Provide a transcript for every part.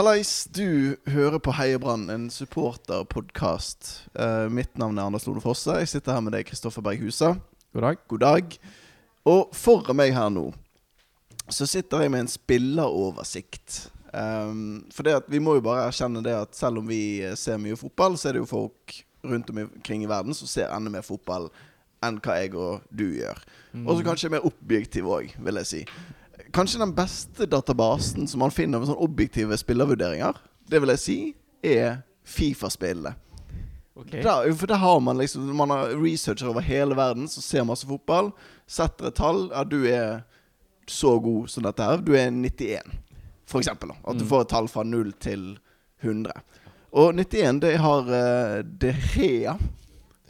Hallais, du hører på Heiebrand, en supporterpodkast. Uh, mitt navn er Anders Lode Fosse. Jeg sitter her med deg, Kristoffer Berg Husa. God dag. God dag. Og foran meg her nå så sitter jeg med en spilleroversikt. Um, for det at vi må jo bare erkjenne det at selv om vi ser mye fotball, så er det jo folk rundt omkring i verden som ser enda mer fotball enn hva jeg og du gjør. Mm. Og så kanskje mer objektiv òg, vil jeg si. Kanskje den beste databasen som man finner med sånne objektive spillervurderinger, det vil jeg si, er Fifa-spillene. Okay. Der, for der har man liksom Man har researcher over hele verden som ser masse fotball. Setter et tall. Ja, du er så god som dette her. Du er 91, for eksempel. At du Mm. får et tall fra 0 til 100. Og 91, det har uh, De Rea.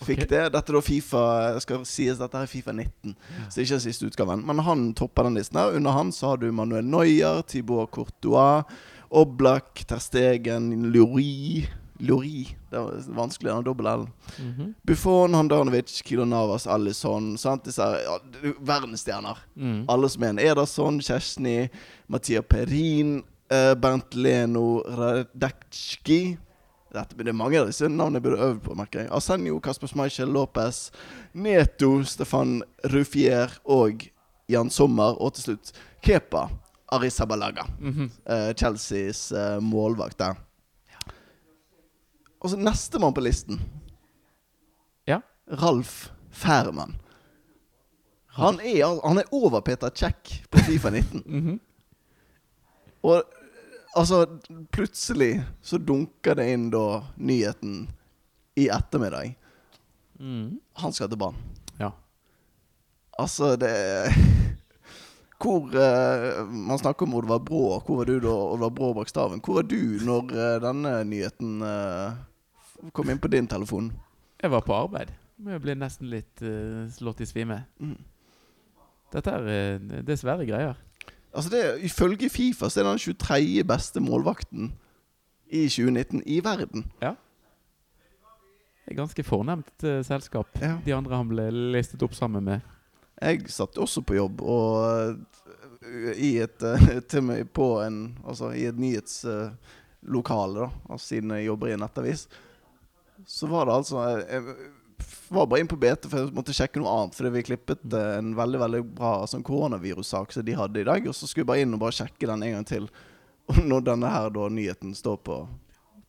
Fikk okay. det. Dette da Fifa skal sies dette er Fifa 19, så det er ikke siste utgaven. Men han topper den listen. her Under han så har du Manuel Neuer, Thibaut Courtois, Oblak, Terstegen, Lori Lori Det var vanskelig, den dobbel L. Mhm. Buffon, Handanovic, Kilo Navas, Alison sant? Disse ja, er verdensstjerner. Mm. Alle som er en Ederson, Kjesjny, Mattia Perin, eh, Bernt Leno, Radecki Dette er det mange av disse navnene jeg burde øvd på, merker jeg. Arsenio, Kasper Schmeichel, Lopez, Neto, Stefan Rufier og Jan Sommer. Og til slutt Kepa Arisabalaga. Mm -hmm. uh, Chelseas uh, målvakt der. Og så nestemann på listen. Ja. Ralf Færmann. Han er, han er over Peter Check på Fifa 19. Mhm. Og altså, plutselig så dunker det inn da nyheten i ettermiddag. Mm. Han skal til banen. Ja. Altså, det Hvor uh, Man snakker om Oddvar Brå. Hvor var du da Oddvar Brå bak staven? Hvor var du når uh, denne nyheten uh, kom inn på din telefon? Jeg var på arbeid. Men jeg ble nesten litt slått i svime. Mm. Dette er, dessverre det er greier. Altså det, Ifølge Fifa så er det den 23. beste målvakten i 2019 i verden. Det er ganske fornemt uh, selskap. Ja. De andre han ble listet opp sammen med. Jeg satt også på jobb, og uh, i et uh, Til meg på en Altså i et nyhetslokale, da. Altså siden jeg jobber i en nettavis. Så var det altså var bare inn på BT for jeg måtte sjekke noe annet. Fordi vi klippet øh, en veldig veldig bra sånn koronavirussak som de hadde i dag. Og så skulle jeg bare inn og bare sjekke den en gang til. Når denne her da nyheten står på,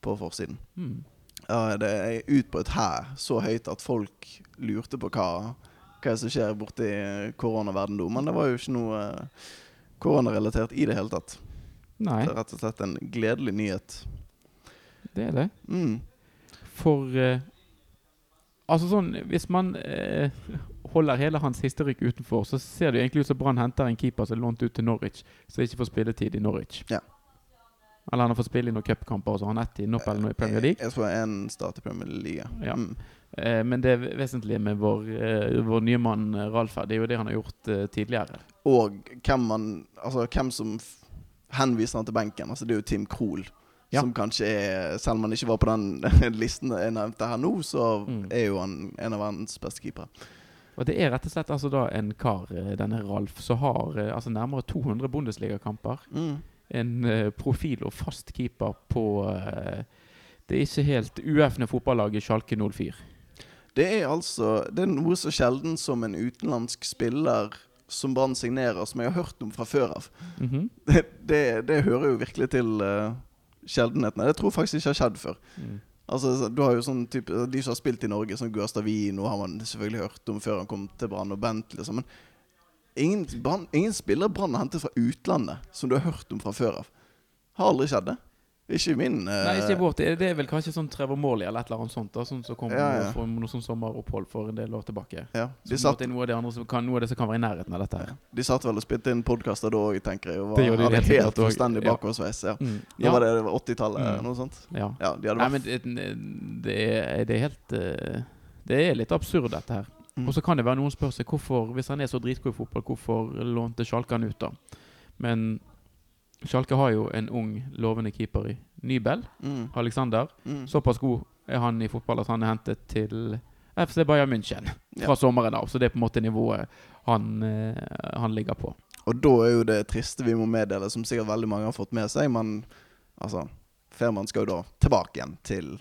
på forsiden. Mm. Uh, det er ut på et hæ så høyt at folk lurte på hva Hva som skjer borti koronaverdenen nå. Men det var jo ikke noe eh, koronarelatert i det hele tatt. Nei, Det er rett og slett en gledelig nyhet. det er det. Mm. For eh, Altså sånn Hvis man eh, holder hele hans historikk utenfor, så ser det jo egentlig ut som Brann henter en keeper som er lånt ut til Norwich, som ikke får spilletid i Norwich. Ja. Eller han har fått spille i noen cupkamper, så har han ett i NOP eller noe i Premier League. Jeg tror en start i Premier League. Ja. Mm. Eh, men det vesentlige med vår, eh, vår nye mann eh, Ralf her, det er jo det han har gjort eh, tidligere. Og hvem man Altså hvem som henviser han til benken. Altså Det er jo Tim Krohl. Ja. Som kanskje er Selv om han ikke var på den listen jeg nevnte her nå, så Mm. er jo han en av verdens beste keepere. Og det er rett og slett altså da en kar, eh, denne Ralf, som har eh, altså nærmere 200 Bundesliga-kamper. Mm. En uh, profil og fast keeper på uh, det ikke helt uefne fotballaget Schalke 04. Det er altså Det er noe så sjelden som en utenlandsk spiller som Brann signerer, som jeg har hørt om fra før av. Mhm. Det, det, det hører jo virkelig til uh, sjeldenhetene. Det tror jeg faktisk ikke har skjedd før. Mm. Altså, du har jo sånn type De som har spilt i Norge, som Guastavino, har man selvfølgelig hørt om før han kom til Brann, og Bent, liksom. Men ingen, Brann- ingen spiller Brann har hentet fra utlandet som du har hørt om fra før av. Har aldri skjedd, det. Ikke min Uh, Nei, ikke vårt. Det er vel kanskje sånn Trevor Morley eller et eller annet sånt. da Sånn som kom Ja, ja. fra noe sånn sommeropphold for en del år tilbake. ja, de, som satt, noe av det andre som kan, noe av det som kan være i nærheten av dette her. de satt vel og spilte inn podkaster da òg, tenker jeg. Og Det gjorde de hadde helt fullstendig Ja. bakoversveis. Ja. Mm. Da var det, det 80-tallet, Mm. noe sånt? ja. Ja, de hadde Nei, men det, det, er, det er helt uh, Det er litt absurd, dette her. Mm. Og så kan det være noen spør seg hvorfor, hvis han er så dritgod i fotball, hvorfor lånte Sjalkan ut, da? Men Schalke har jo en ung, lovende keeper i Nybel, Mm. Alexander. Mm. Såpass god er han i fotball at han er hentet til FC Bayern München fra Ja. sommeren av. Så det er på en måte nivået han, eh, han ligger på. Og da er jo det triste vi må meddele, som sikkert veldig mange har fått med seg, men Altså, Ferman skal jo da tilbake igjen til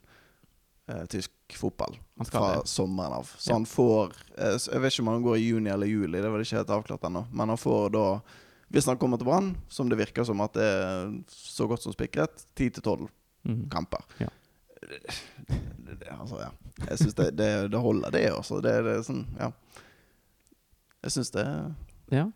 eh, tysk fotball fra det. sommeren av. Så Ja. han får eh, Jeg vet ikke om han går i juni eller juli, det var det ikke helt avklart ennå. Men han får da, hvis han kommer til Brann, som det virker som at det er så godt som spikret, ti til tolv Mhm. kamper. Ja. Det, det, det, altså, ja. Jeg syns det, det, det holder, det, også. Det, det er sånn, ja. Jeg syns det Ja.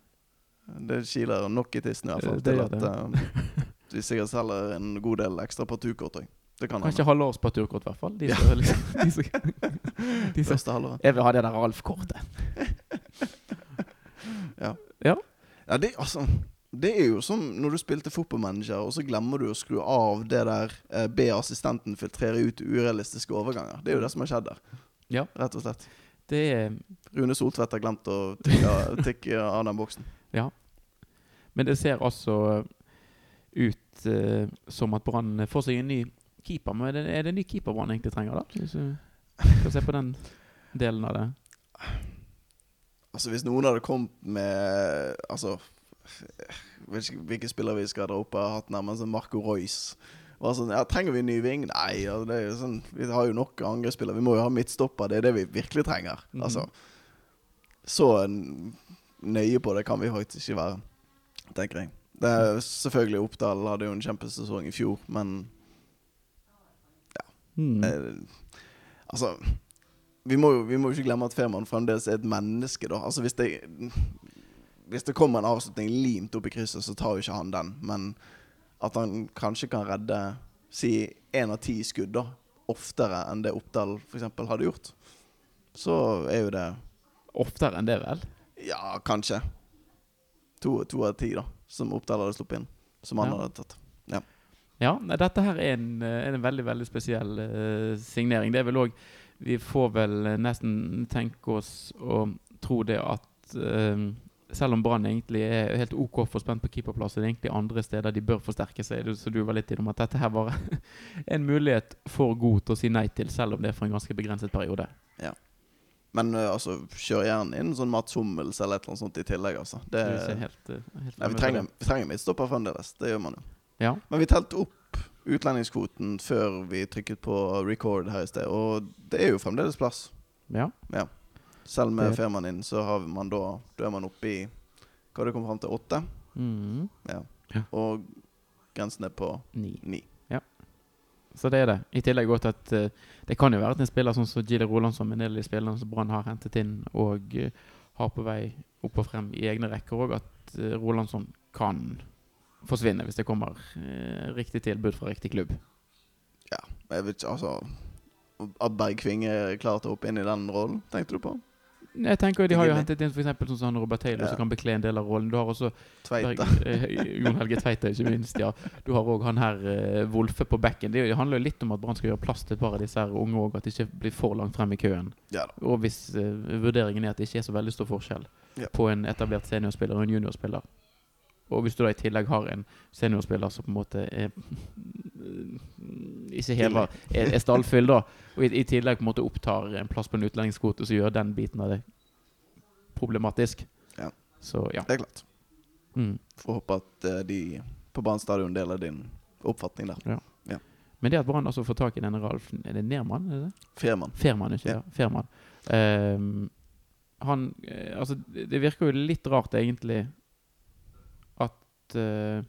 Det kiler nok i tissen, i hvert fall. Det- det Til at det. eh, de sikkert selger en god del ekstra partukort òg. Det kan Kanskje hende. halvårsparturkort, i hvert fall. De Ja. som, liksom, de som, de som Første halvåret. Jeg vil ha det der Alf-kortet. ja. Ja, det, altså, det er jo som når du spilte fotballmanager, og så glemmer du å skru av det der eh, be assistenten filtrere ut urealistiske overganger. Det er jo det som har skjedd der. Ja. Rett og slett. Det er Rune Soltvedt har glemt å tikke, tikke av den boksen. Men det ser altså ut eh, som at Brann får seg en ny keeper. Men er det, er det en ny keeper Brann egentlig trenger, da? Hvis du skal se på den delen av det. Altså Hvis noen hadde kommet med Altså jeg hvilke spillere vi skal dra opp av hatten her, men sånn Marco Royce var sånn, ja, Trenger vi en ny ving? Nei, ja, det er jo sånn, vi har jo nok angrepsspillere. Vi må jo ha midtstopper. Det er det vi virkelig trenger. Mhm. Altså Så nøye på det kan vi faktisk ikke være, tenker jeg. Det er Selvfølgelig, Oppdal hadde jo en kjempesesong i fjor, men Mm. Eh, altså vi må, jo, vi må jo ikke glemme at Fehmarn fremdeles er et menneske, da. Altså hvis det Hvis det kommer en avslutning limt opp i krysset, så tar jo ikke han den. Men at han kanskje kan redde si én av ti skudd da oftere enn det Oppdal f.eks. hadde gjort, så er jo det Oftere enn det, vel? Ja, kanskje. To, to av ti, da, som Oppdal hadde sluppet inn. Som han Ja. hadde tatt. Ja, ja. dette her er en, eh, en veldig veldig spesiell uh, signering. Det er vel òg Vi får vel eh, nesten tenke oss å tro det at eh, selv om Brann egentlig er helt OK for spent på keeperplass, er det egentlig andre steder de bør forsterke seg. Så du var litt innom at dette her var en mulighet for god til å si nei til, selv om det er for en ganske begrenset periode. Ja. Men ø, altså, kjør gjerne inn sånn Mats Hummels eller et eller annet sånt i tillegg, altså. Det, helt, eh, helt Nei, vi, trenger, vi trenger midtstopper fremdeles. Det gjør man jo. Ja. Men vi telte opp utlendingskvoten før vi trykket på record her i sted, og det er jo fremdeles plass. ja. Selv med Det- firmaen inn, så har man da Da er man oppe i Hva har det kommet fram til? Åtte? Mm. Ja. Ja. Og grensen er på Ni. ni. Så det er det. I tillegg godt at uh, det kan jo være at en spiller sånn som Gille Rolandsson, en del av de spillerne som Brann har hentet inn og uh, har på vei opp og frem i egne rekker, òg, at uh, Rolandsson kan forsvinne hvis det kommer eh, riktig tilbud fra riktig klubb. Jeg vet ikke, altså At Bergkving er klar til å hoppe inn i den rollen, tenkte du på? Jeg tenker De har jo hentet inn for eksempel sånn som Robert Taylor, Ja. som kan bekle en del av rollen. Du har også. Berg- eh, Jon Helge Tveite, ikke minst. ja Du har òg han her eh, Wolfe på bekken. Det, er det handler jo litt om at Brann skal gjøre plass til et par av disse her unge òg, at de ikke blir for langt frem i køen. Ja. Og hvis eh, vurderingen er at det ikke er så veldig stor forskjell Ja. på en etablert seniorspiller og en juniorspiller, og hvis du da i tillegg har en seniorspiller som på en måte er ikke hever, er, er stallfyll, da, og i, i tillegg på en måte opptar en plass på en utlendingskvote, så gjør den biten av det problematisk. Ja. Så ja. Det er klart. Mm. Får håpe at eh, de på Brann stadion deler din oppfatning der. Men det at Brann altså får tak i denne Ralf Er det Nermann? Er det? det? Ferman, ikke Ja. ja. Ferman. Ehm, han eh, Altså, det det virker jo litt rart, egentlig, at eh,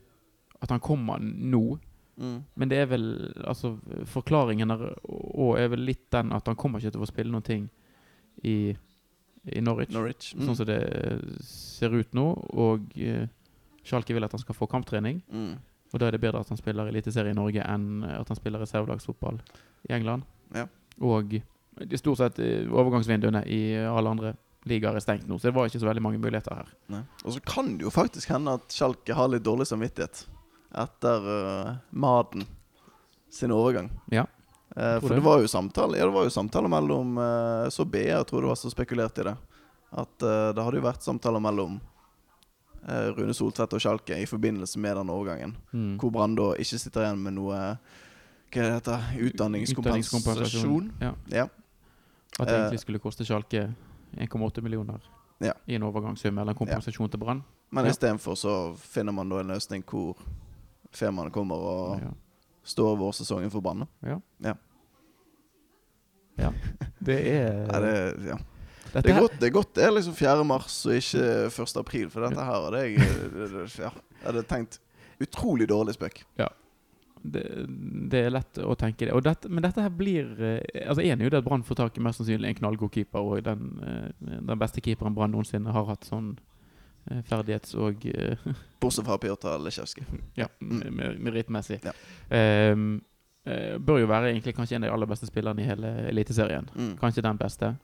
At han kommer nå. Mm. Men det er vel Altså, forklaringen er, og er vel litt den at han kommer ikke til å få spille noen ting i, i Norwich. Norwich. Mm. Sånn som det ser ut nå. Og uh, Schalke vil at han skal få kamptrening. Mm. Og da er det bedre at han spiller Eliteserie i Norge enn at han spiller reservelagsfotball i England. Ja. Og stort sett eh, overgangsvinduene i alle andre ligaer er stengt nå, så det var ikke så veldig mange muligheter her. Nei. Og så kan det jo faktisk hende at Schalke har litt dårlig samvittighet etter uh, Maden sin overgang. Ja. Uh, for det. det var jo samtale Ja, det var jo samtaler mellom uh, Så BE, jeg tror det var så spekulert i det. At uh, det hadde jo vært samtaler mellom Rune Soltvedt og Schalke i forbindelse med den overgangen. Mm. Hvor Brann da ikke sitter igjen med noe Hva er det heter? Utdanningskompensasjon. Ja. Ja. At det egentlig skulle koste Schalke 1,8 millioner Ja. i en overgangssum eller en kompensasjon til Brann. Men Ja. istedenfor så finner man da en løsning hvor firmaene kommer og Ja. står vårsesongen for Brann. Ja. Ja. Ja. Det er, Nei, det, ja. det, er godt, det er godt det er liksom 4. mars og ikke 1. april, for dette her hadde jeg ja, jeg hadde tenkt utrolig dårlig spøk. Det, det er lett å tenke det. Dette, men dette her blir eh, Altså En er jo det at Brann får tak i mest sannsynlig en knallgod keeper, og den, eh, den beste keeperen Brann noensinne har hatt sånn eh, ferdighets- og Bortsett fra Pjotr Lesjevskij. Ja, merittmessig. Ja. Eh, bør jo være egentlig kanskje en av de aller beste spillerne i hele Eliteserien. Mm. Kanskje den beste.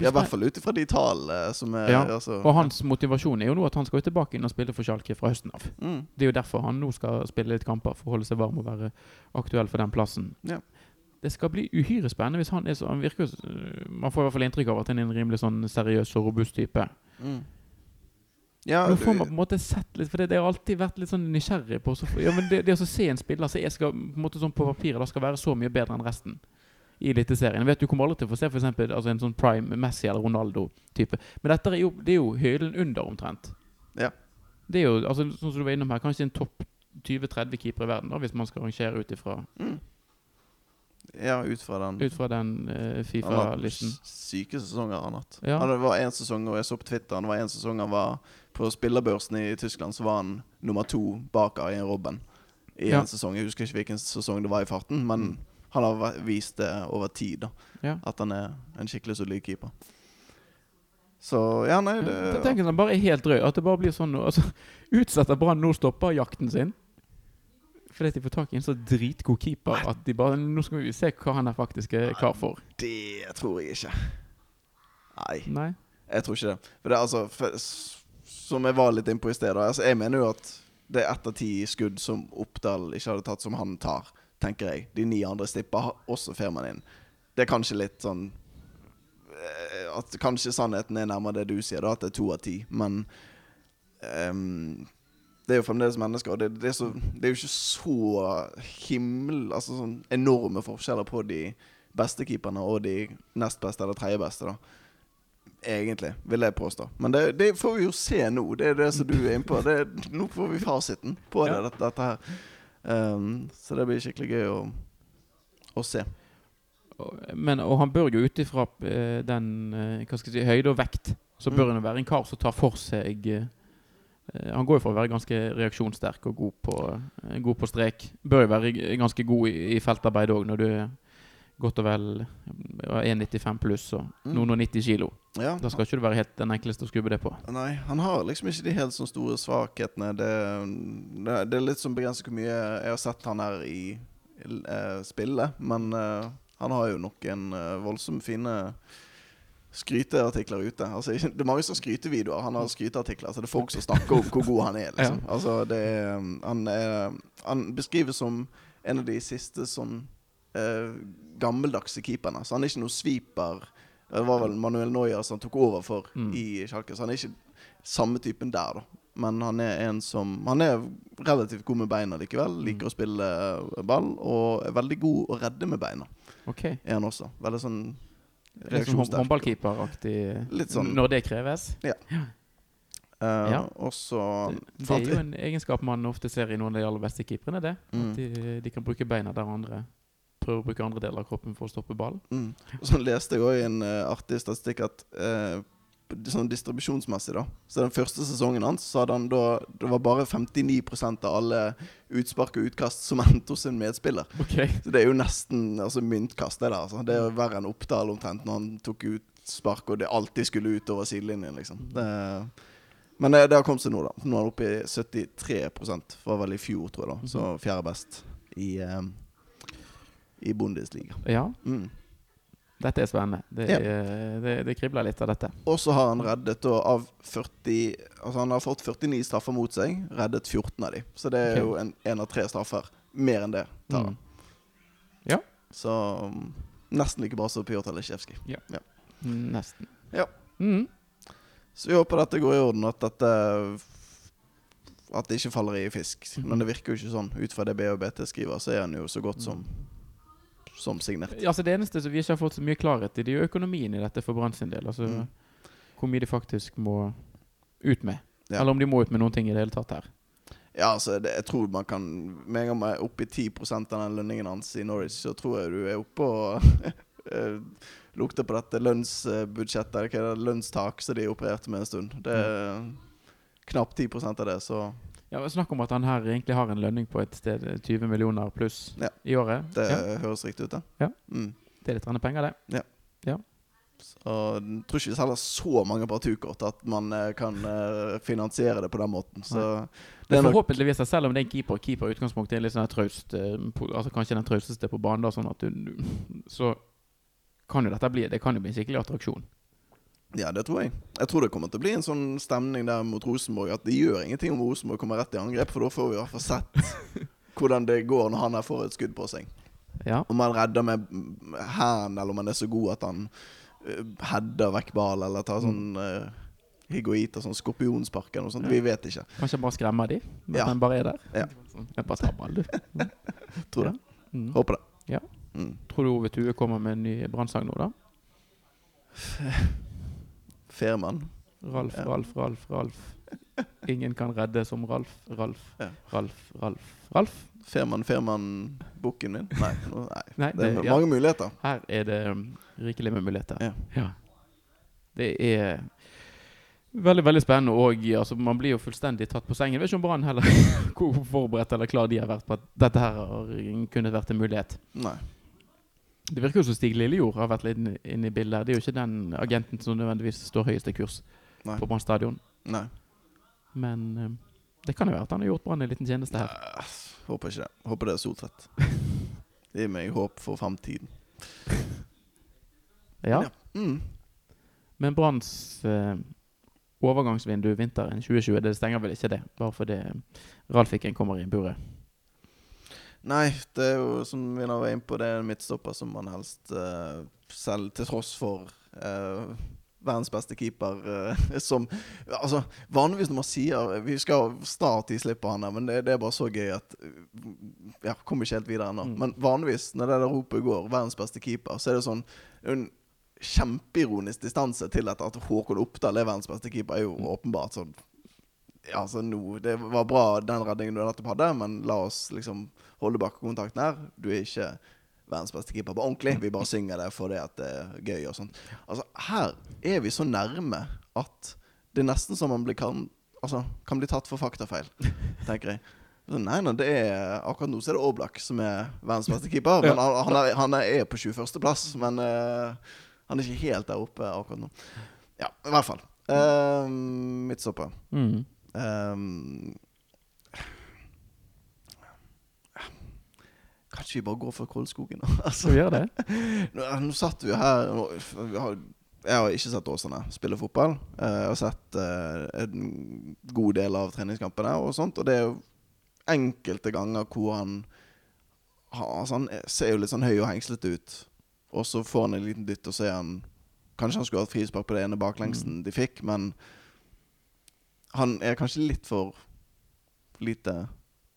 Ja, I hvert fall ut ifra de tallene som er Ja, altså, Og hans motivasjon er jo nå at han skal tilbake inn og spille for Schalke fra høsten av. mm. Det er jo derfor han nå skal spille litt kamper for å holde seg varm og være aktuell for den plassen. Ja. Det skal bli uhyre spennende hvis han er så Han virker Man får i hvert fall inntrykk av at han er en rimelig sånn seriøs og robust type. Mm. Ja, Nå får man på en måte sett litt For det, det har alltid vært litt sånn nysgjerrig på så, ja, men det, det å se en spiller som jeg skal på en måte sånn på papiret da skal være så mye bedre enn resten i Eliteserien. Vet Du kommer aldri til å få se for eksempel, altså en sånn prime Messi eller Ronaldo-type. Men dette er jo, det er jo høyden under, omtrent. Ja. Det er jo, altså sånn som du var innom her, kanskje en topp 20-30 keeper i verden, da, hvis man skal rangere ut ifra mm. Ja, ut fra den ut fra den uh, Fifa-listen. syke sesonger han har hatt. Ja. Det var en sesong, og jeg så på Twitter, det var en sesong han var på spillerbørsen i Tyskland, så var han nummer to bak Arjen Robben i Ja. en sesong. Jeg husker ikke hvilken sesong det var i farten, men han har vist det over tid, da. Ja. At han er en skikkelig solid keeper. Så ja, nei, Ja, det Tenk at han bare er helt drøy. At det bare blir sånn. Altså, utsetter Brann nå stopper jakten sin. Fordi de får tak i en så dritgod keeper at de bare Nå skal vi se hva han er faktisk er klar for. Det tror jeg ikke. Nei, Nei? jeg tror ikke det. For det er altså for, Som jeg var litt innpå i sted, da, altså, jeg mener jo at det er ett av ti skudd som Oppdal ikke hadde tatt, som han tar, tenker jeg. De ni andre stipper har også firmaet inn. Det er kanskje litt sånn eh, At kanskje sannheten er nærmere det du sier, da, at det er to av ti. Men um, det er jo fremdeles mennesker, og det, det, er så, det er jo ikke så himmel Altså sånn enorme forskjeller på de beste keeperne og de nest beste eller tredje beste, da. Egentlig, vil jeg påstå. Men det, det får vi jo se nå. Det er det som du er inne på. Det, nå får vi fasiten på det, dette, dette her. Ehm, så det blir skikkelig gøy å, å se. Men, og han bør jo ut ifra eh, den eh, hva skal jeg si, høyde og vekt, så bør Mm. han være en kar som tar for seg eh, Han går jo for å være ganske reaksjonssterk og god på, god på strek. Bør jo være ganske god i, i feltarbeid òg, når du er godt og vel 1,95 pluss og Mm. noen og 90 kilo. Ja, Da skal ikke du være helt den enkleste å skubbe det på. Nei, han har liksom ikke de helt sånne store svakhetene. Det, det, det er litt sånn begrenset hvor mye jeg har sett han her i eh, spillet, Men eh, han har jo noen uh, voldsomt fine skryteartikler ute. Altså, det er mange som har skrytevideoer. Han har skryteartikler. Altså, det er folk som snakker om hvor god han er. Liksom. Altså, det er, han, er, han beskrives som en av de siste sånn eh, gammeldagse keeperne. Så han er ikke noen sweeper. Det var vel Manuel Neuer som tok over for Mm. i Schalke. Så han er ikke samme typen der, da. Men han er en som Han er relativt god med beina likevel. Liker å spille eh, ball. Og er veldig god å redde med beina, Okay. er han også. Veldig sånn Litt sånn håndballkeeperaktig sånn. når det kreves. Eh, Ja. Og så Det, det er jo en egenskap man ofte ser i noen av de aller beste keeperne. det Mm. At de, de kan bruke beina der andre prøver å bruke andre deler av kroppen for å stoppe ballen. Mm. Så leste jeg òg i en uh, artig statistikk at uh, sånn distribusjonsmessig, da Så den første sesongen hans så hadde han da Det var bare 59% av alle utspark og utkast som endte hos en medspiller. Okay. Så det er jo nesten altså, myntkast, det der. Altså. Det er jo verre enn Oppdal omtrent når han tok utspark og det alltid skulle ut over sidelinjen, liksom. Det, men det, det har kommet seg nå, da. Nå er han oppe i 73 fra vel i fjor, tror jeg. da Så fjerde best i, eh, i Bundesliga. Ja, Mm. dette er spennende. Det, Ja. det, det kribler litt av dette. Og så har han reddet av 40 Altså han har fått 49 straffer mot seg, reddet 14 av de. Så det er okay. jo en, en av tre straffer. Mer enn det tar han. Mm. Ja. Så um, nesten like bra som Pjotr Lesjevskij. Nesten. Ja. Mm. Så vi håper dette går i orden, at dette At det ikke faller i fisk. Mhm. Men det virker jo ikke sånn. Ut fra det BHBT skriver, så er han jo så godt som Som signert. Altså Det eneste som vi ikke har fått så mye klarhet i, det er jo økonomien i dette for Brann sin del. Altså Mm. Hvor mye de faktisk må ut med. Ja. Eller om de må ut med noen ting i det hele tatt her. Ja, altså, det, jeg tror man kan Med en gang man er oppe i 10% av den lønningen hans i Norwich, så tror jeg du er oppe og eh, lukter på dette lønnsbudsjettet, eller hva er det, lønnstak, som de opererte med en stund. Det er knapt 10 av det, så Ja, Snakk om at han her egentlig har en lønning på et sted 20 millioner pluss Ja. i året. det ja, høres riktig ut, det. Ja. Mm. det er litt penger, det. Så jeg tror ikke vi selger så mange partukort at man eh, kan eh, finansiere det på den måten. Så det er forhåpentligvis, selv om det er en keeper, keeper i utgangspunktet er litt sånn traust, eh, altså kanskje den trausteste på banen, da, sånn at du, du Så kan jo dette bli Det kan jo bli en skikkelig attraksjon. Ja, det tror jeg. Jeg tror det kommer til å bli en sånn stemning der mot Rosenborg at det gjør ingenting om Rosenborg kommer rett i angrep, for da får vi i hvert fall sett hvordan det går når han her får et skudd på seg. Ja. Om han redder med hendene, eller om han er så god at han uh, header vekk ball, eller tar sånn uh, higuita, sånn skorpionspark eller noe sånt. Vi vet ikke. Kanskje bare skremmer de, men Ja. den bare er der. Ja. Jeg bare tar ball, du. Tror Ja. det. Mm. Håper det. Ja. Mm. Tror du Ove Tue kommer med en ny brannsang nå, da? Fairmann. Ralf. Ralf, Ralf, Ralf. Ingen kan redde som Ralf, Ralf. Ralf, Ralf, Ralf. Ferman, Ferman-boken min. Nei, nei. Det er mange muligheter. Her er det um, rikelig med muligheter. Ja. Det er veldig veldig spennende, og altså, man blir jo fullstendig tatt på sengen. Jeg vet ikke om Brann heller hvor forberedt eller klar de har vært på at dette her har kunnet vært en mulighet. Nei. Det virker jo som Stig Lillejord har vært litt inne- i bildet. Det er jo ikke den agenten som nødvendigvis står høyeste kurs Nei. på Brann stadion. Nei. Men um, det kan jo være at han har gjort Brann en liten tjeneste her. Ja, Håper ikke det. Håper det er soltrett. Det gir meg håp for fremtiden. Ja, Ja. Mm. Men Branns eh, overgangsvindu vinteren 2020, det stenger vel ikke det? Bare fordi Ralfiken kommer i buret. Nei, det er jo som vi nå var inne på, det er en midtstopper som man helst uh, selv til tross for uh, verdens beste keeper uh, som Altså, vanligvis når man sier Vi skal snart i slipp han der, men det, det er bare så gøy at Ja, kommer ikke helt videre ennå. Mm. Men vanligvis, når det der ropet går, verdens beste keeper, så er det sånn en kjempeironisk distanse til at, at Håkon Oppdal er verdens beste keeper, er jo åpenbart sånn ja, altså no, Det var bra den redningen du nettopp hadde, men la oss liksom holde bakkekontakten her. Du er ikke verdens beste keeper på ordentlig. Vi bare synger det fordi at det er gøy og sånt. Altså, her er vi så nærme at det er nesten som man blir kan, altså, kan bli tatt for faktafeil, tenker jeg. Nei, nei, det er Akkurat nå så er det Oblak som er verdens beste keeper. Men han, han, er, han er på 21.-plass, men uh, han er ikke helt der oppe akkurat nå. Ja, i hvert fall. Uh, Midtstopper. Mm. Um, Kanskje vi bare går for Koldskogen? altså, Så gjør det. nå, nå satt vi jo her vi har, Jeg har ikke sett Åsane spille fotball. Eh, jeg har sett eh, en god del av treningskampene og sånt. Og det er jo enkelte ganger hvor han altså Han ser jo litt sånn høy og hengslete ut. Og så får han en liten dytt, og så er han Kanskje han skulle hatt frispark på det ene baklengsen de fikk, men han er kanskje litt for lite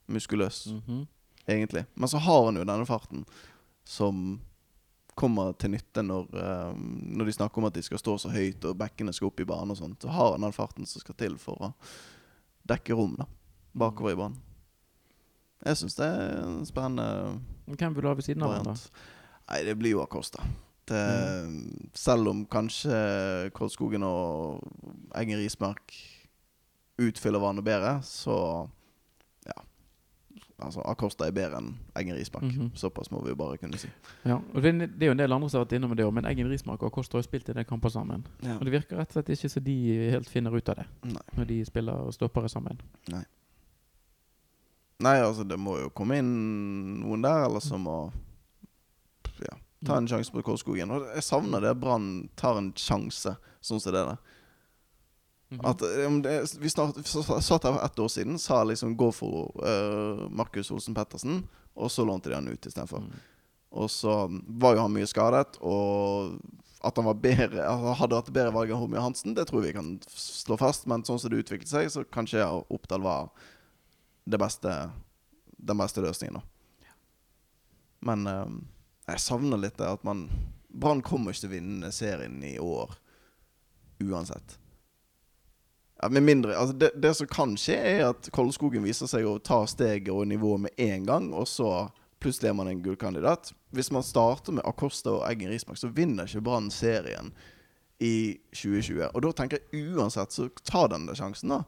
muskuløs Mhm. egentlig. Men så har han jo denne farten som kommer til nytte når, eh, når de snakker om at de skal stå så høyt og bekkene skal opp i banen og sånt. Så har han den farten som skal til for å dekke rom da, bakover i banen. Jeg syns det er en spennende Hvem vil du ha ved siden av han, da? Nei, det blir jo Acosta. Det, Selv om kanskje Koldskogen og Eggen Rismark utfyller hverandre bedre, så ja. Altså, Acosta er bedre enn Eggen Rismark. Mhm. Såpass må vi jo bare kunne si. Ja, og det, det er jo en del andre som har vært innom det òg, men Eggen Rismark og Acosta har jo spilt i den kampen sammen. Ja. Og det virker rett og slett ikke så de helt finner ut av det Nei. når de spiller og stoppere sammen. Nei, altså, det må jo komme inn noen der, eller så må ja, ta en sjanse på Kårskogen. Og jeg savner det Brann tar en sjanse, sånn som det Mhm. At, eh, om det, vi snart, satt her for ett år siden, sa liksom gå for uh, Markus Olsen Pettersen, og så lånte de han ut istedenfor. Mm. Og så var jo han mye skadet, og at han var bedre, hadde hatt bedre valg enn Homie Hansen, det tror vi kan slå fast. Men sånn som det utviklet seg, så kanskje Oppdal var det beste, den beste løsningen. Da. Men eh, jeg savner litt det at man Brann kommer ikke til å vinne serien i år uansett. Ja, med mindre, altså det, det som kan skje, er at Koldskogen viser seg å ta steget og nivået med en gang, og så plutselig er man en gullkandidat. Hvis man starter med Acosta og Eggen Rismark, så vinner ikke Brann serien i 2020. Og da tenker jeg uansett, så ta den der sjansen, da.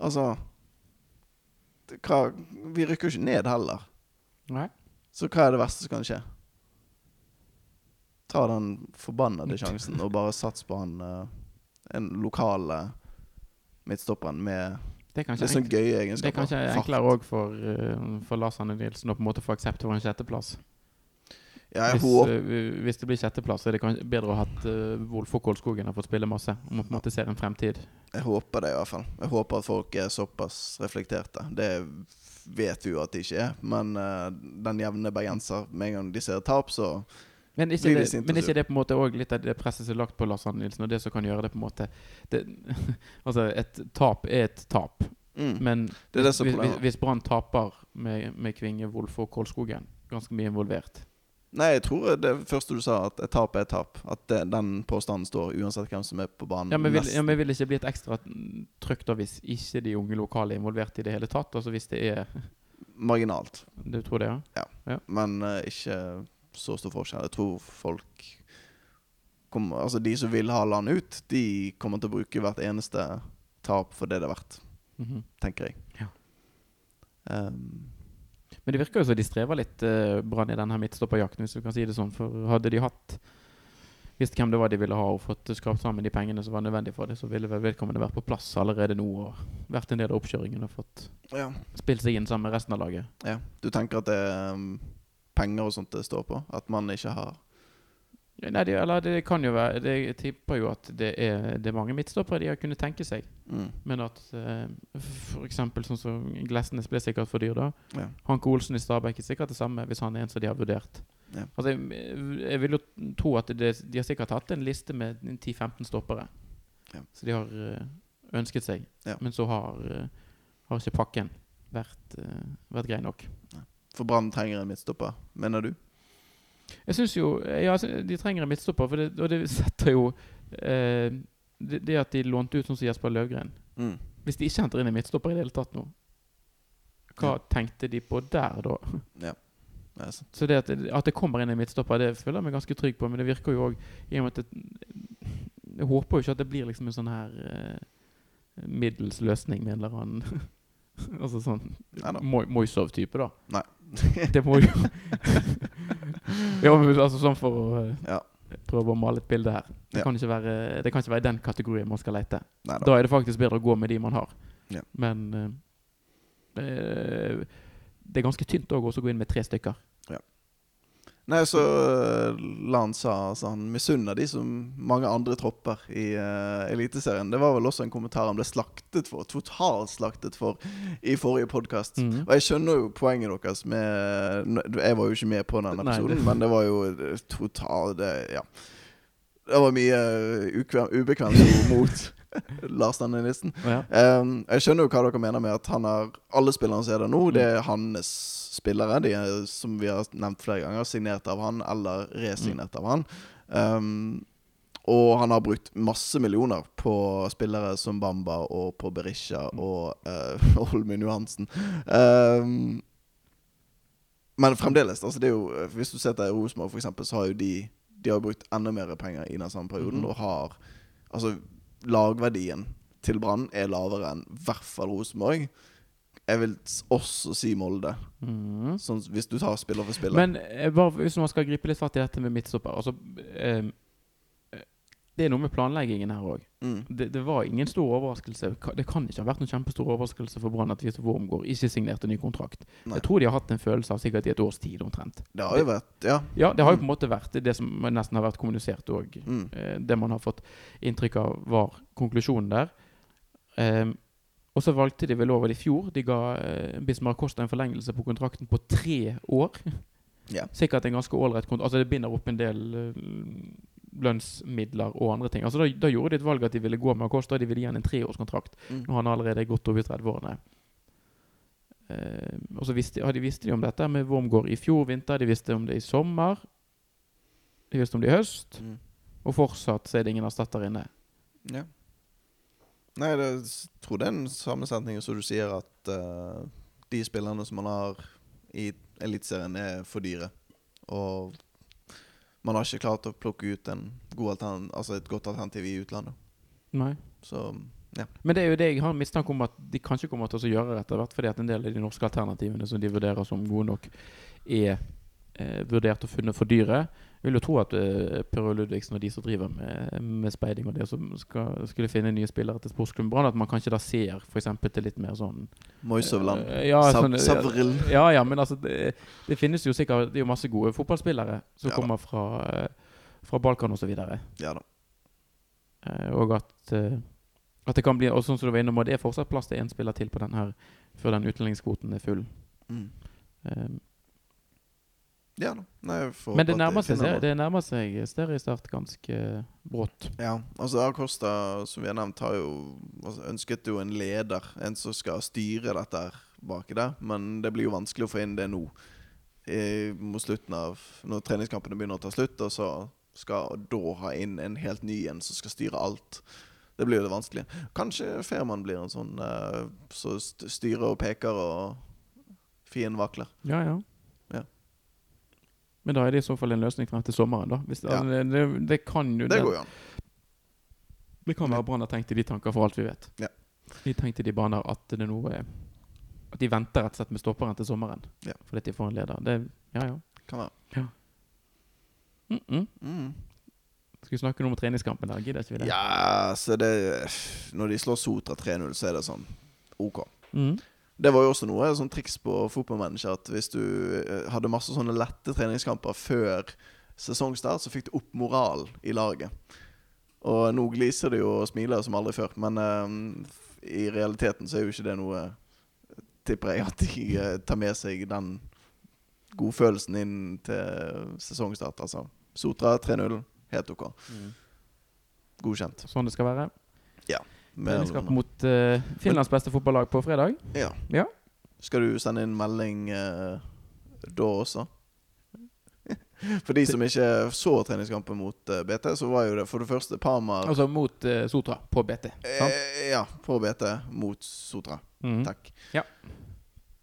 Altså det- hva, Vi rykker jo ikke ned heller. Nei. Så hva er det verste som kan skje? Ta den forbannede sjansen og bare sats på han uh, en lokale midtstopperen med Det er kanskje, sånn gøy egenskaper det er kanskje enklere òg for, uh, for Lars Anne Nilsen å på en måte få aksept for en sjetteplass. Ja, Hvis, eh, hvis det blir sjetteplass, er det kanskje bedre å ha hatt uh, Wolf og Kolskogen har fått spille masse. Om man på en måte ser en fremtid. Jeg håper det i hvert fall. Jeg håper at folk er såpass reflekterte. Det vet vi jo at de ikke er, men uh, den jevne bergenser, med en gang de ser tap, så Men ikke, det, men ikke det på en måte også litt av det presset som er lagt på Lars Arne Nilsen, og det som kan gjøre det på en måte det, Altså, et tap er et tap. mm. Men Det hvis, hvis, hvis Brann taper med, med Kvinge, Wolf og Kolskogen, ganske mye involvert Nei, jeg tror det første du sa, at et tap er et tap. At det, den påstanden står uansett hvem som er på banen. Ja, men vil, ja, men vil det ikke bli et ekstra trykk da hvis ikke de unge lokale er involvert i det hele tatt? Altså hvis det er Marginalt. Du tror det, ja? Ja, Men uh, ikke så stor forskjell. Jeg tror folk kommer, Altså, de som vil ha land ut, de kommer til å bruke hvert eneste tap for det det er verdt, Mhm. tenker jeg. Ja. Um, Men det virker jo som de strever litt, uh, Brann, i denne midtstopperjakten, hvis du kan si det sånn. For hadde de hatt visst hvem det var de ville ha, og fått skrapt sammen de pengene som var nødvendig for det, så ville vel vedkommende vært på plass allerede nå og vært en del av oppkjøringen og fått ja. spilt seg inn sammen med resten av laget. ja. Du tenker at det um, penger og sånt det står på? At man ikke har Nei, det, eller det kan jo være det, Jeg tipper jo at det er, det er mange midtstoppere de har kunnet tenke seg. mm. Men at uh, f.eks. sånn som Glesnes ble sikkert for dyr da. Ja. Hanke Olsen i Stabæk er sikkert det samme, hvis han er en som de har vurdert. Ja. Altså, jeg, jeg vil jo tro at det, de har sikkert hatt en liste med 10-15 stoppere. Ja. Så de har eh, ønsket seg. Men så har, eh, har ikke pakken vært, vært grei nok. For Brann trenger en midtstopper, mener du? Jeg syns jo Ja, altså, de trenger en midtstopper, for det, og det setter jo eh, det, det at de lånte ut sånn som Jesper Løvgren Mm. Hvis de ikke henter inn en midtstopper i det hele tatt nå, hva Ja. tenkte de på der da? Ja. Det. Så det at, at det kommer inn en midtstopper, det føler jeg meg ganske trygg på. Men det virker jo òg i og med at det, Jeg håper jo ikke at det blir liksom en sånn her eh, middels løsning med en eller annen Altså sånn Moisov-type, da. Nei. Det må jo Ja, men altså sånn for å eh, Ja. prøve å male et bilde her. Det, Ja. kan ikke være, det kan ikke være den kategorien man skal lete. Neida. Da er det faktisk bedre å gå med de man har. Ja. Men uh, eh, det er ganske tynt òg å gå inn med tre stykker. Nei, så uh, Lan sa altså, han misunner de som mange andre tropper i uh, Eliteserien. Det var vel også en kommentar han ble slaktet for, totalt slaktet for, i forrige podkast. Mhm. Og jeg skjønner jo poenget deres med Jeg var jo ikke med på den Nei, episoden, det- men det var jo eh, totalt det, Ja. Det var mye uh, ubekvemt ord mot Lars Arne Nilsen. Ja. Um, jeg skjønner jo hva dere mener med at han har alle spillerne som er der nå, det er hans spillere. De er, som vi har nevnt flere ganger, signert av han eller resignert av han. Um, og han har brukt masse millioner på spillere som Bamba og på Berisha og uh, Olmin Johansen. Um, men fremdeles, altså det er jo hvis du ser til Rosenborg f.eks., så har jo de De har brukt enda mer penger i den samme perioden Mhm. og har Altså lagverdien til Brann er lavere enn i hvert fall Rosenborg. Jeg vil også si Molde, mm. sånn, hvis du tar spiller for spiller. Men eh, bare hvis man skal gripe litt fatt i dette med midtstopper altså, eh, eh, Det er noe med planleggingen her òg. mm. Det, det var ingen stor overraskelse. Det kan ikke ha vært noen kjempestor overraskelse for Brann at Vito Wormgård ikke signerte ny kontrakt. Nei. Jeg tror de har hatt en følelse av sikkert i et års tid omtrent. Det har jo vært Ja. Ja, det har jo Mm. på en måte vært det som nesten har vært kommunisert òg. Mm. Eh, det man har fått inntrykk av, var konklusjonen der. Um, og så valgte de vel over i fjor. De ga uh, Bismar Costa en forlengelse på kontrakten på tre år. Ja. Sikkert en ganske ålreit kontrakt. Altså det binder opp en del eh, lønnsmidler og andre ting. Altså da, da gjorde de et valg at de ville gå med Acosta. De ville gi han en treårskontrakt. Mm. når han allerede gått over 30-årene. Eh, og så visste, ja, de visste de om dette med Wormgård i fjor vinter. De visste om det i sommer. De visste om det i høst. Mm. Og fortsatt så er det ingen erstatter inne. Ja. Nei, det, jeg tror det er en sammensetning som du sier, at uh, de spillerne som man har i Eliteserien, er for dyre. Og man har ikke klart å plukke ut en god altså et godt alternativ i utlandet. Nei. Så Men det er jo det jeg har mistanke om at de kanskje kommer til å gjøre etter hvert, fordi at en del av de norske alternativene som de vurderer som gode nok, er eh, vurdert og funnet for dyre. Jeg vil jo tro at eh, Per Ludvigsen og de som driver med, med speiding og det som skal, skulle finne nye spillere til sportsklubben Brann, at man kanskje da ser f.eks. til litt mer sånn Moisovland. Eh, ja, Sav- sånn, Savril. Ja, ja, men altså det, det finnes jo sikkert Det er jo masse gode fotballspillere som Ja kommer fra, eh, fra Balkan osv. Ja da. Eh, og at, eh, at det kan bli Og sånn som du var innom, og det er fortsatt plass til én spiller til på den her før den utlendingskvoten er full. Mm. Eh, Ja da. Nei, men det nærmer, seg, det nærmer seg seriestart ganske brått. Ja, altså Acosta, som vi har nevnt, har jo altså, ønsket jo en leder. En som skal styre dette baki der. Men det blir jo vanskelig å få inn det nå. I, mot slutten av Når treningskampene begynner å ta slutt, og så skal da ha inn en helt ny en som skal styre alt. Det blir jo det vanskelige. Kanskje Ferman blir en sånn uh, som så styrer og peker og fienden vakler. Ja, ja. Ja. Men da er det i så fall en løsning frem til sommeren, da. Hvis, Ja. det, det, det kan jo Det går jo an. Det kan være Brann har tenkt i de tanker, for alt vi vet. Ja. De tenkte de baner at det er noe At de venter rett og slett med stopperen til sommeren. Ja. Fordi de får en leder. Det, ja, ja. Kan være. Mm -mm. Mm. Skal vi snakke noe om treningskampen? der? Gidder ikke vi det? Ja, så det Når de slår Sotra 3-0, så er det sånn OK. Mm. Det var jo også noe sånn triks på fotballmanager at hvis du eh, hadde masse sånne lette treningskamper før sesongstart, så fikk du opp moral i laget. Og nå gliser det jo og smiler som aldri før, men uh, i realiteten så er jo ikke det noe Tipper jeg at de uh, tar med seg den godfølelsen inn til sesongstart. Altså Sotra 3-0, helt OK. Mm. Godkjent. Sånn det skal være. Mer eller Treningskamp mot uh, Finlands beste fotballag på fredag. Ja. Ja. Skal du sende inn melding uh, da også? For de som ikke så treningskampen mot uh, BT, så var jo det for det første Parma Altså mot eh, Sotra på BT. Eh, Ja, på BT mot Sotra. Mhm. Takk. Ja.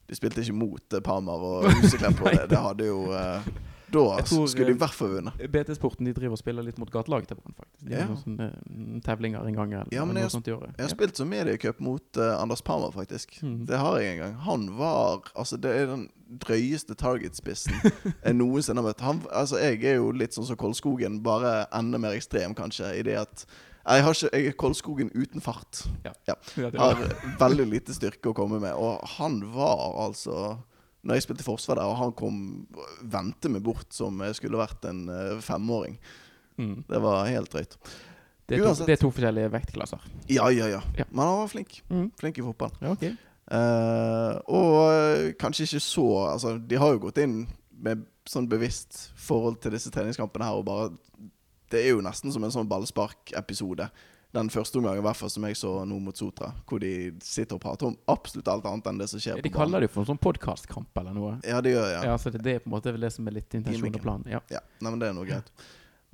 De spilte ikke mot eh, Parma og Huseklepp og det. Det hadde jo eh, Da tror, skulle de eh, i hvert fall vunnet. BT-sporten de driver og spiller litt mot gatelaget til Brann, faktisk. De Ja. har noen sånne mm, tevlinger en gang eller Ja, noe jeg- sånt i året. Jeg har spilt som mediecup mot uh, Anders Parma, faktisk. Mm. Det har jeg en gang. Han var Altså, det er den drøyeste targetspissen jeg noensinne har møtt. Han, altså, jeg er jo litt sånn som Kolskogen, bare enda mer ekstrem, kanskje, i det at jeg, har ikke, jeg er Kolskogen uten fart. Ja, Ja. Har veldig lite styrke å komme med. Og han var altså Når jeg spilte forsvar der, og han kom vendte meg bort som jeg skulle vært en eh, femåring. Mm. Det var helt drøyt. Det, er to, det er to forskjellige vektklasser. Ja, ja, ja. Ja. Men han var flink. Mm. Flink i fotball. Ja, okay. uh, og eh, kanskje ikke så Altså, de har jo gått inn med sånn bevisst forhold til disse treningskampene her og bare Det er jo nesten som en sånn ballsparkepisode. Den første omgangen i hvert fall som jeg så nå mot Sotra, hvor de sitter og prater om absolutt alt annet enn det som skjer De på banen. kaller det jo for en sånn podkastkamp eller noe. Ja, det gjør. Ja, Ja. så det, det er på en måte vel det som er litt intensjonen og planen. Ja. ja. Nei, men det er noe greit.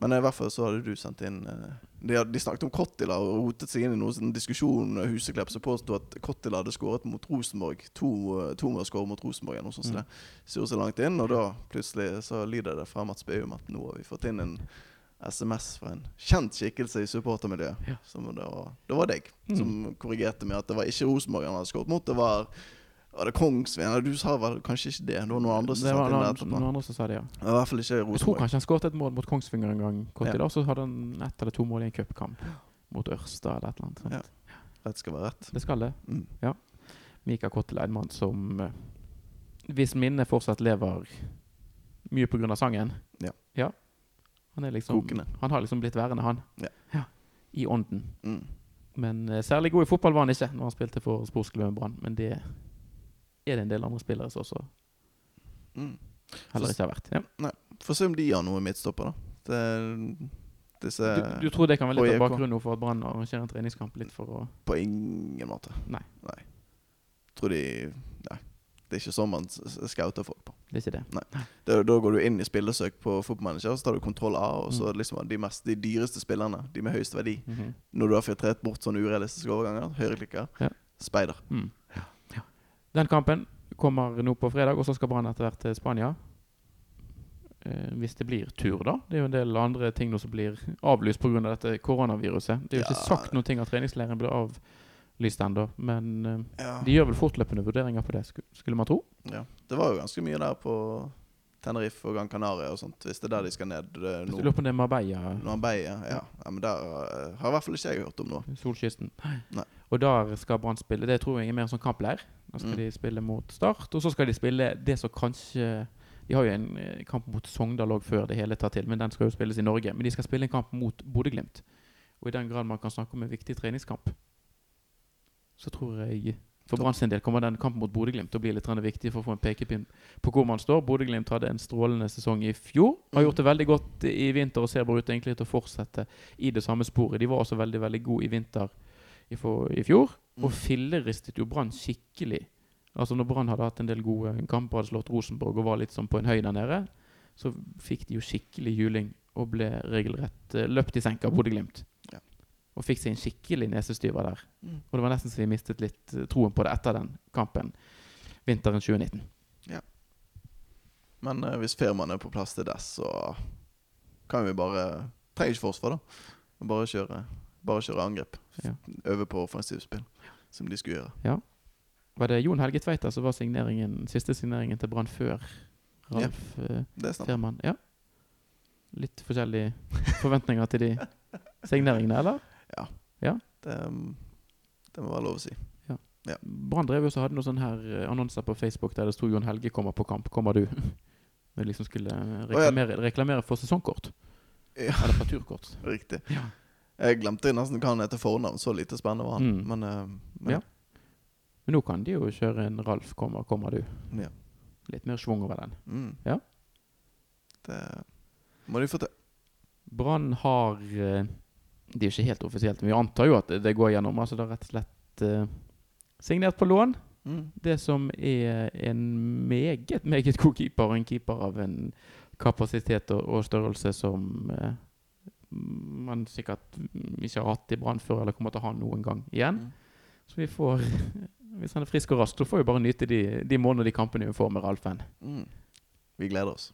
Men i hvert fall så hadde du sendt inn eh, De, de snakket om Kottila og rotet seg inn i noen sånn diskusjon. eh, Huseklepp som påsto at Kottila hadde skåret mot Rosenborg. To, eh, to med å skåre mot Rosenborg eller noe sånt. så Mm. det surrer seg langt inn, og da plutselig så lyder det fra Mats Beum at nå har vi fått inn en SMS fra en kjent skikkelse i supportermiljøet. Ja. Som det var, det var deg Mm. som korrigerte meg at det var ikke Rosenborg han hadde skåret mot, det var var det Kongsvinger? Du sa vel kanskje ikke det? Det var noen andre som Det var noen, det noen, andre som sa det, ja. I hvert fall ikke Jeg tror kanskje han skåret et mål mot Kongsvinger en gang. Kort Ja. i dag, så hadde han ett eller to mål i en cupkamp mot Ørsta eller et eller annet. Sant? Ja. Rett skal være rett. Det skal det. Mm. Mika Kottel er en mann som eh, Hvis minnet fortsatt lever mye av sangen Ja. Han er liksom Kokende. Han har liksom blitt værende, han. Ja. I ånden. Mm. Men uh, særlig god i fotball var han ikke når han spilte for sportsklubben Brann. Men det er det en del andre spillere som også Mm. heller ikke har vært. Ja. Få se om de har noe midtstopper, da. Det, disse Du, du tror det kan være litt av bakgrunnen for at Brann arrangerer en treningskamp litt for å På ingen måte. Nei. Tror de Nei. Det er ikke sånn man scouter folk på. Det er ikke det. Da, da går du inn i spillesøk på fotballmanager, så tar du kontroll A, og Mm. så liksom de, mest, de dyreste spillerne, de med høyest verdi. Mhm. Når du har filtrert bort sånne urealistiske overganger, høyreklikker, Ja. speider. Mm. Ja. Den kampen kommer nå på fredag, og så skal Brann etter hvert til Spania. Eh, hvis det blir tur, da. Det er jo en del andre ting som blir avlyst pga. dette koronaviruset. Det er jo ikke Ja. sagt noen ting at treningsleiren blir avlyst ennå, men eh, Ja. de gjør vel fortløpende vurderinger på det, skulle man tro. ja. Det var jo ganske mye der på Tenerife og Gran Canaria og sånt, hvis det er der de skal ned eh, nå. lurer på det er Marbella, Når ja. ja. Men der eh, har i hvert fall ikke jeg hørt om noe. solkysten. Nei. Og der skal Brann spille. Det tror jeg er mer en sånn kampleir. Da skal Mm. de spille mot Start, og så skal de spille det som kanskje De har jo en kamp mot Sogndal òg før det hele tar til, men den skal jo spilles i Norge. Men de skal spille en kamp mot Bodø-Glimt. Og i den grad man kan snakke om en viktig treningskamp, så tror jeg for Brann sin del kommer den kampen mot Bodø-Glimt til å bli litt viktig for å få en pekepinn på hvor man står. Bodø-Glimt hadde en strålende sesong i fjor. Har Mm. gjort det veldig godt i vinter og ser bare ut egentlig til å fortsette i det samme sporet. De var også veldig veldig gode i vinter i, fjor, og Mm. filleristet jo Brann skikkelig. Altså Når Brann hadde hatt en del gode kamper, hadde slått Rosenborg og var litt sånn på en høy der nede, så fikk de jo skikkelig juling og ble regelrett eh, løpt i senk av Bodø-Glimt. Ja. Og fikk seg en skikkelig nesestyver der. Mm. Og det var nesten så vi mistet litt eh, troen på det etter den kampen vinteren 2019. Men eh, hvis firmaene er på plass til dess, så kan vi bare Trenger ikke forsvar, da. Bare kjøre, bare kjøre angrep. Ja. Øve på offensivspill, som de skulle gjøre. Var det Jon Helge Tveita som var signeringen, siste signeringen til Brann før Ralf ja, Det er. Firman? Ja. Litt forskjellige forventninger til de signeringene, eller? Det, ja. det må være lov å si. Brann drev også hadde noen sånne her eh, annonser på Facebook der det sto 'Jon Helge kommer på kamp'. Kommer du? Når de liksom skulle eh, reklamere, reklamere for sesongkort. Ja, Eller for turkort. riktig. Ja. Jeg glemte nesten hva han heter fornavn. Så lite spennende var han. Mm. Men, eh, men Ja. Men nå kan de jo kjøre en 'Ralf kommer, kommer du'. Ja. Litt mer schwung over den. Mm. Ja. Det må de få til. Brann har Det er jo ikke helt offisielt, men vi antar jo at det, går gjennom. Altså det er rett og slett uh, signert på lån. Mm. Det som er en meget, meget god keeper, og en keeper av en kapasitet og, og størrelse som uh, man sikkert ikke har hatt i Brann før, eller kommer til å ha noen gang igjen. Mm. Så vi får Hvis han er frisk og rask, så får vi bare nyte de, de månedene og de kampene vi får med Ralfen. Mm. Vi gleder oss.